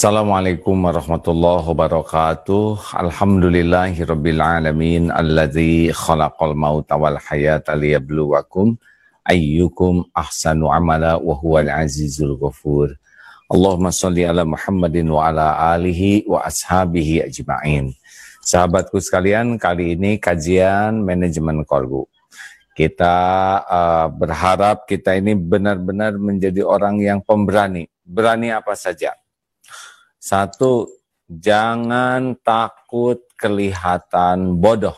Assalamualaikum warahmatullahi wabarakatuh. Alhamdulillahirabbil alamin alladzi khalaqal mauta wal hayata liyabluwakum ayyukum ahsanu amala wa huwal azizul ghafur. Allahumma shalli ala Muhammadin wa ala alihi wa ashabihi ajma'in. Sahabatku sekalian, kali ini kajian manajemen korgu. Kita uh, berharap kita ini benar-benar menjadi orang yang pemberani. Berani apa saja satu, jangan takut kelihatan bodoh.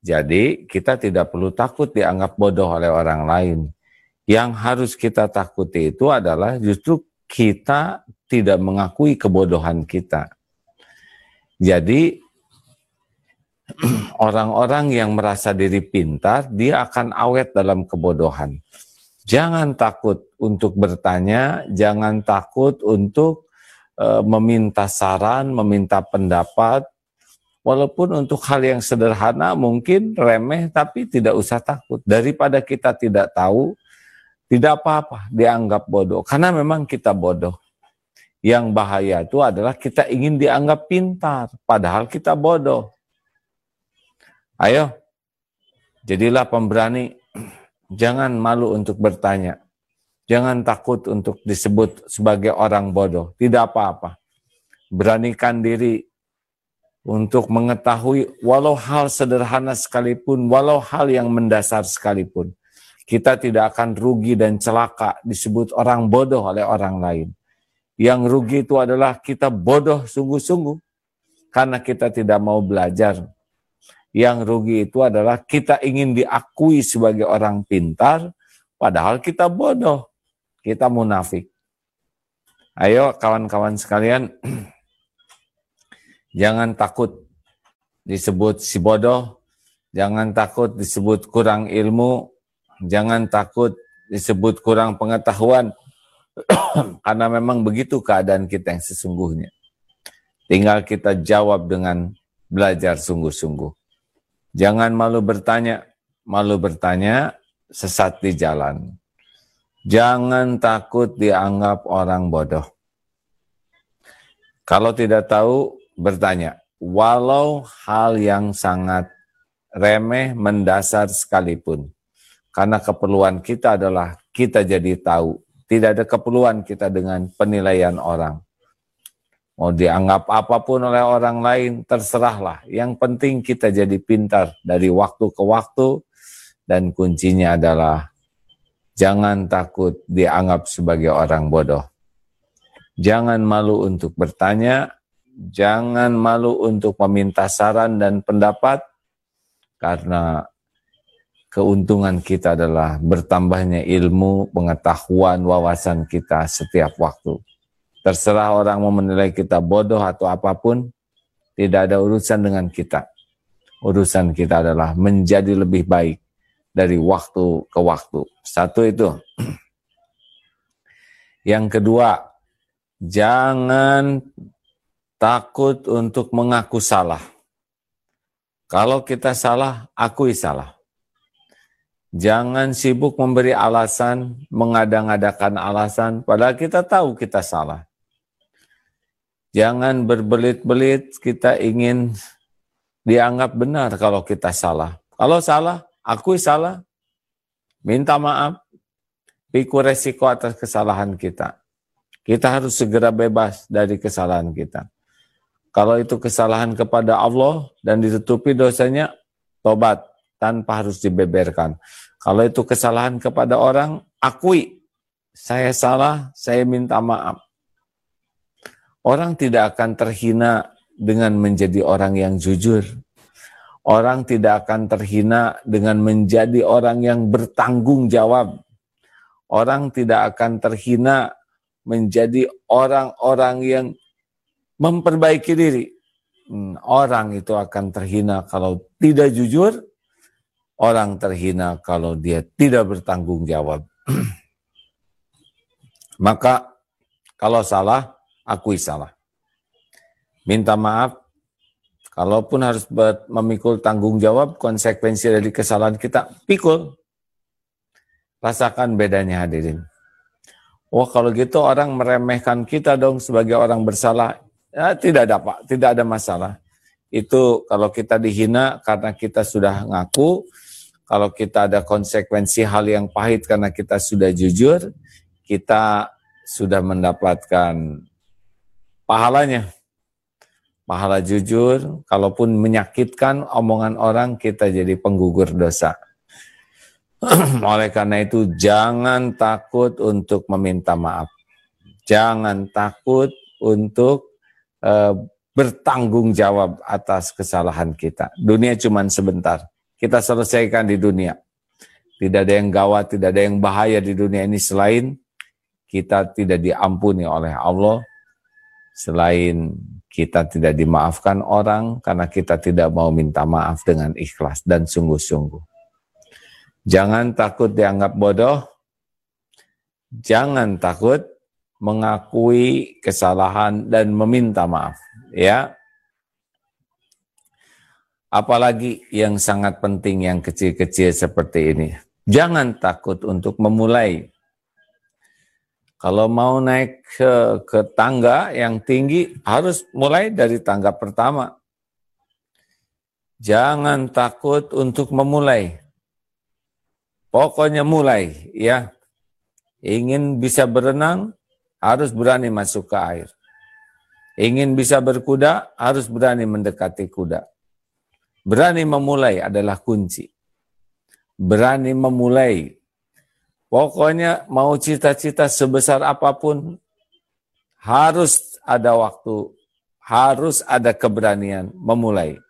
Jadi kita tidak perlu takut dianggap bodoh oleh orang lain. Yang harus kita takuti itu adalah justru kita tidak mengakui kebodohan kita. Jadi orang-orang yang merasa diri pintar, dia akan awet dalam kebodohan. Jangan takut untuk bertanya, jangan takut untuk meminta saran, meminta pendapat, walaupun untuk hal yang sederhana mungkin remeh, tapi tidak usah takut. Daripada kita tidak tahu, tidak apa-apa dianggap bodoh. Karena memang kita bodoh. Yang bahaya itu adalah kita ingin dianggap pintar, padahal kita bodoh. Ayo, jadilah pemberani. Jangan malu untuk bertanya. Jangan takut untuk disebut sebagai orang bodoh. Tidak apa-apa. Beranikan diri untuk mengetahui walau hal sederhana sekalipun, walau hal yang mendasar sekalipun. Kita tidak akan rugi dan celaka disebut orang bodoh oleh orang lain. Yang rugi itu adalah kita bodoh sungguh-sungguh karena kita tidak mau belajar. Yang rugi itu adalah kita ingin diakui sebagai orang pintar, padahal kita bodoh kita munafik. Ayo kawan-kawan sekalian, jangan takut disebut si bodoh, jangan takut disebut kurang ilmu, jangan takut disebut kurang pengetahuan, karena memang begitu keadaan kita yang sesungguhnya. Tinggal kita jawab dengan belajar sungguh-sungguh. Jangan malu bertanya, malu bertanya sesat di jalan. Jangan takut dianggap orang bodoh. Kalau tidak tahu, bertanya. Walau hal yang sangat remeh, mendasar sekalipun. Karena keperluan kita adalah kita jadi tahu. Tidak ada keperluan kita dengan penilaian orang. Mau dianggap apa pun oleh orang lain, terserahlah. Yang penting kita jadi pintar dari waktu ke waktu. Dan kuncinya adalah Jangan takut dianggap sebagai orang bodoh. Jangan malu untuk bertanya, jangan malu untuk meminta saran dan pendapat, karena keuntungan kita adalah bertambahnya ilmu, pengetahuan, wawasan kita setiap waktu. Terserah orang mau menilai kita bodoh atau apa pun, tidak ada urusan dengan kita. Urusan kita adalah menjadi lebih baik dari waktu ke waktu. Satu itu. Yang kedua, jangan takut untuk mengaku salah. Kalau kita salah, akui salah. Jangan sibuk memberi alasan, mengadang-adakan alasan, padahal kita tahu kita salah. Jangan berbelit-belit kita ingin dianggap benar kalau kita salah. Kalau salah, akui salah, minta maaf, pikul resiko atas kesalahan kita. Kita harus segera bebas dari kesalahan kita. Kalau itu kesalahan kepada Allah dan ditutupi dosanya, tobat tanpa harus dibeberkan. Kalau itu kesalahan kepada orang, akui. Saya salah, saya minta maaf. Orang tidak akan terhina dengan menjadi orang yang jujur. Orang tidak akan terhina dengan menjadi orang yang bertanggung jawab. Orang tidak akan terhina menjadi orang-orang yang memperbaiki diri. Hmm, orang itu akan terhina kalau tidak jujur, orang terhina kalau dia tidak bertanggung jawab. Maka kalau salah, akui salah. Minta maaf, Kalaupun harus memikul tanggung jawab konsekuensi dari kesalahan kita, pikul. Rasakan bedanya hadirin. Wah kalau gitu orang meremehkan kita dong sebagai orang bersalah. Ya, tidak ada Pak, tidak ada masalah. Itu kalau kita dihina karena kita sudah ngaku, kalau kita ada konsekuensi hal yang pahit karena kita sudah jujur, kita sudah mendapatkan pahalanya. Pahala jujur, kalaupun menyakitkan omongan orang, kita jadi penggugur dosa. Oleh karena itu, jangan takut untuk meminta maaf. Jangan takut untuk uh, bertanggung jawab atas kesalahan kita. Dunia cuma sebentar. Kita selesaikan di dunia. Tidak ada yang gawat, tidak ada yang bahaya di dunia ini selain kita tidak diampuni oleh Allah selain kita tidak dimaafkan orang karena kita tidak mau minta maaf dengan ikhlas dan sungguh-sungguh. Jangan takut dianggap bodoh. Jangan takut mengakui kesalahan dan meminta maaf, ya. Apalagi yang sangat penting yang kecil-kecil seperti ini. Jangan takut untuk memulai kalau mau naik ke, ke tangga yang tinggi, harus mulai dari tangga pertama. Jangan takut untuk memulai. Pokoknya mulai, ya. Ingin bisa berenang, harus berani masuk ke air. Ingin bisa berkuda, harus berani mendekati kuda. Berani memulai adalah kunci. Berani memulai Pokoknya mau cita-cita sebesar apa pun, harus ada waktu, harus ada keberanian memulai.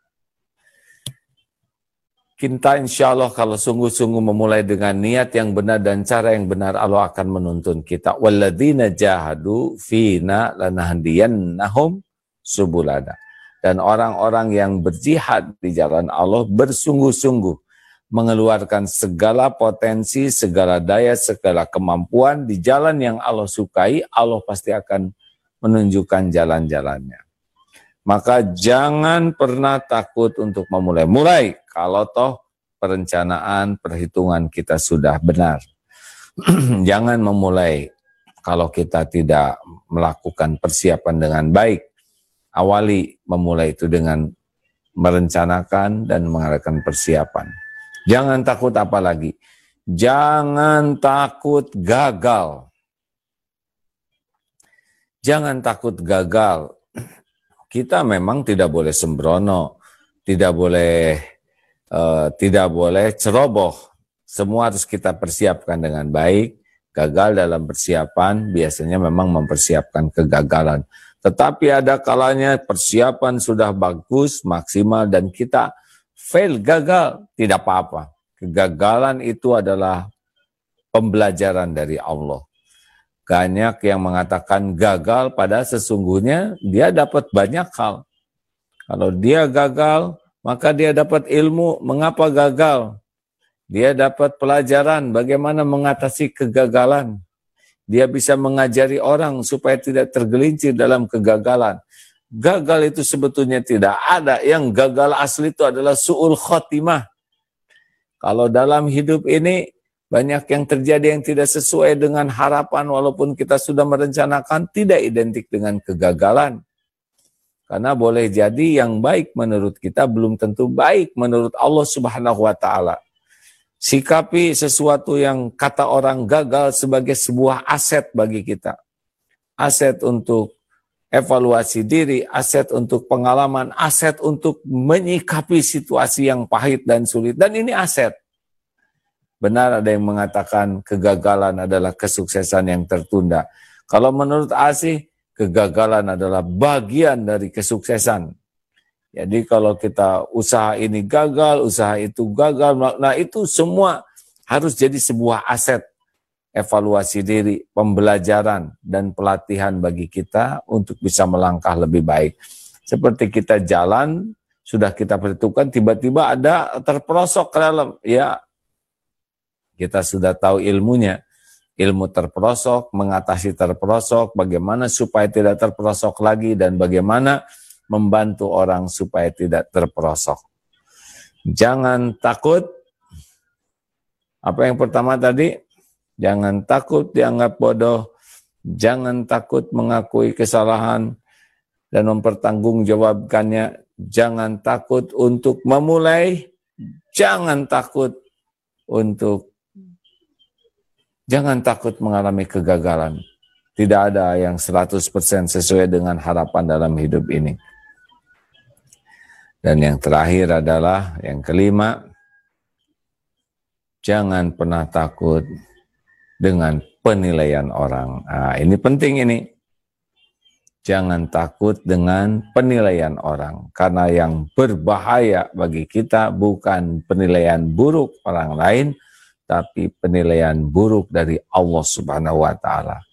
Kita insya Allah kalau sungguh-sungguh memulai dengan niat yang benar dan cara yang benar, Allah akan menuntun kita. Walladina jahadu fina lanahdiyannahum subulada. Dan orang-orang yang berjihad di jalan Allah bersungguh-sungguh mengeluarkan segala potensi, segala daya, segala kemampuan di jalan yang Allah sukai, Allah pasti akan menunjukkan jalan-jalannya. Maka jangan pernah takut untuk memulai. Mulai kalau toh perencanaan, perhitungan kita sudah benar. jangan memulai kalau kita tidak melakukan persiapan dengan baik. Awali memulai itu dengan merencanakan dan mengadakan persiapan. Jangan takut apa lagi? Jangan takut gagal. Jangan takut gagal. Kita memang tidak boleh sembrono, tidak boleh uh, tidak boleh ceroboh. Semua harus kita persiapkan dengan baik. Gagal dalam persiapan biasanya memang mempersiapkan kegagalan. Tetapi ada kalanya persiapan sudah bagus, maksimal dan kita fail, gagal, tidak apa-apa. Kegagalan itu adalah pembelajaran dari Allah. Banyak yang mengatakan gagal pada sesungguhnya dia dapat banyak hal. Kalau dia gagal, maka dia dapat ilmu mengapa gagal. Dia dapat pelajaran bagaimana mengatasi kegagalan. Dia bisa mengajari orang supaya tidak tergelincir dalam kegagalan. Gagal itu sebetulnya tidak ada. Yang gagal asli itu adalah su'ul khotimah. Kalau dalam hidup ini banyak yang terjadi yang tidak sesuai dengan harapan walaupun kita sudah merencanakan tidak identik dengan kegagalan. Karena boleh jadi yang baik menurut kita belum tentu baik menurut Allah Subhanahu wa taala. Sikapi sesuatu yang kata orang gagal sebagai sebuah aset bagi kita. Aset untuk evaluasi diri, aset untuk pengalaman, aset untuk menyikapi situasi yang pahit dan sulit. Dan ini aset. Benar ada yang mengatakan kegagalan adalah kesuksesan yang tertunda. Kalau menurut Asih, kegagalan adalah bagian dari kesuksesan. Jadi kalau kita usaha ini gagal, usaha itu gagal, nah itu semua harus jadi sebuah aset evaluasi diri, pembelajaran, dan pelatihan bagi kita untuk bisa melangkah lebih baik. Seperti kita jalan, sudah kita perhitungkan, tiba-tiba ada terperosok ke dalam. Ya, kita sudah tahu ilmunya. Ilmu terperosok, mengatasi terperosok, bagaimana supaya tidak terperosok lagi, dan bagaimana membantu orang supaya tidak terperosok. Jangan takut. Apa yang pertama tadi? Jangan takut dianggap bodoh. jangan takut mengakui kesalahan dan mempertanggungjawabkannya, jangan takut untuk memulai, jangan takut untuk jangan takut mengalami kegagalan. Tidak ada yang 100% sesuai dengan harapan dalam hidup ini. Dan yang terakhir adalah yang kelima, jangan pernah takut dengan penilaian orang. Nah, ini penting ini. Jangan takut dengan penilaian orang. Karena yang berbahaya bagi kita bukan penilaian buruk orang lain, tapi penilaian buruk dari Allah Subhanahu wa taala.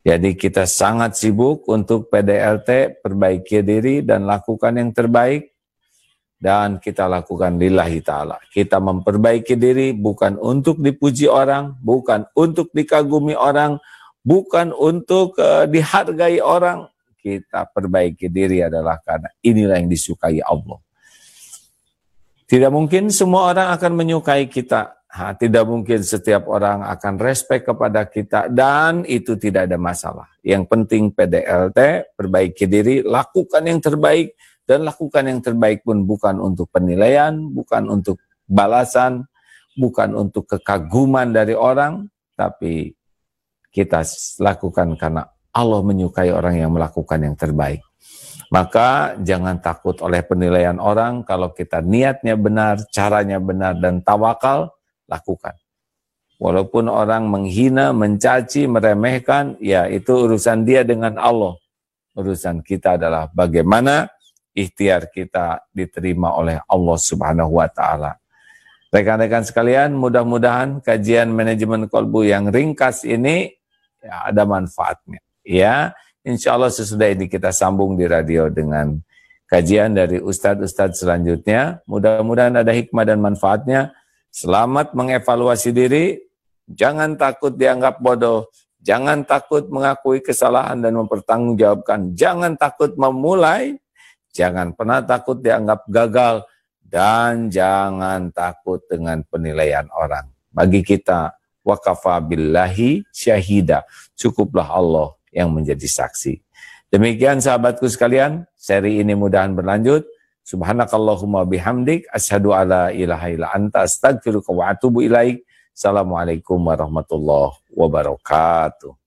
Jadi kita sangat sibuk untuk PDLT, perbaiki diri dan lakukan yang terbaik. Dan kita lakukan lillahi ta'ala. Kita memperbaiki diri bukan untuk dipuji orang, bukan untuk dikagumi orang, bukan untuk uh, dihargai orang. Kita perbaiki diri adalah karena inilah yang disukai Allah. Tidak mungkin semua orang akan menyukai kita, Ha, tidak mungkin setiap orang akan respect kepada kita dan itu tidak ada masalah. Yang penting PDLT, perbaiki diri, lakukan yang terbaik dan lakukan yang terbaik pun bukan untuk penilaian, bukan untuk balasan, bukan untuk kekaguman dari orang, tapi kita lakukan karena Allah menyukai orang yang melakukan yang terbaik. Maka jangan takut oleh penilaian orang kalau kita niatnya benar, caranya benar dan tawakal, lakukan. Walaupun orang menghina, mencaci, meremehkan, ya itu urusan dia dengan Allah. Urusan kita adalah bagaimana ikhtiar kita diterima oleh Allah Subhanahu wa taala. Rekan-rekan sekalian, mudah-mudahan kajian manajemen kolbu yang ringkas ini ya, ada manfaatnya. Ya, insya Allah sesudah ini kita sambung di radio dengan kajian dari ustadz-ustadz selanjutnya. Mudah-mudahan ada hikmah dan manfaatnya. Selamat mengevaluasi diri, jangan takut dianggap bodoh, jangan takut mengakui kesalahan dan mempertanggungjawabkan, jangan takut memulai, jangan pernah takut dianggap gagal, dan jangan takut dengan penilaian orang. Bagi kita, wakafa billahi syahida, cukuplah Allah yang menjadi saksi. Demikian sahabatku sekalian, seri ini mudahan berlanjut. Subhanakallahumma bihamdik asyhadu alla ilaha illa anta astaghfiruka wa atubu ilaik. Assalamualaikum warahmatullahi wabarakatuh.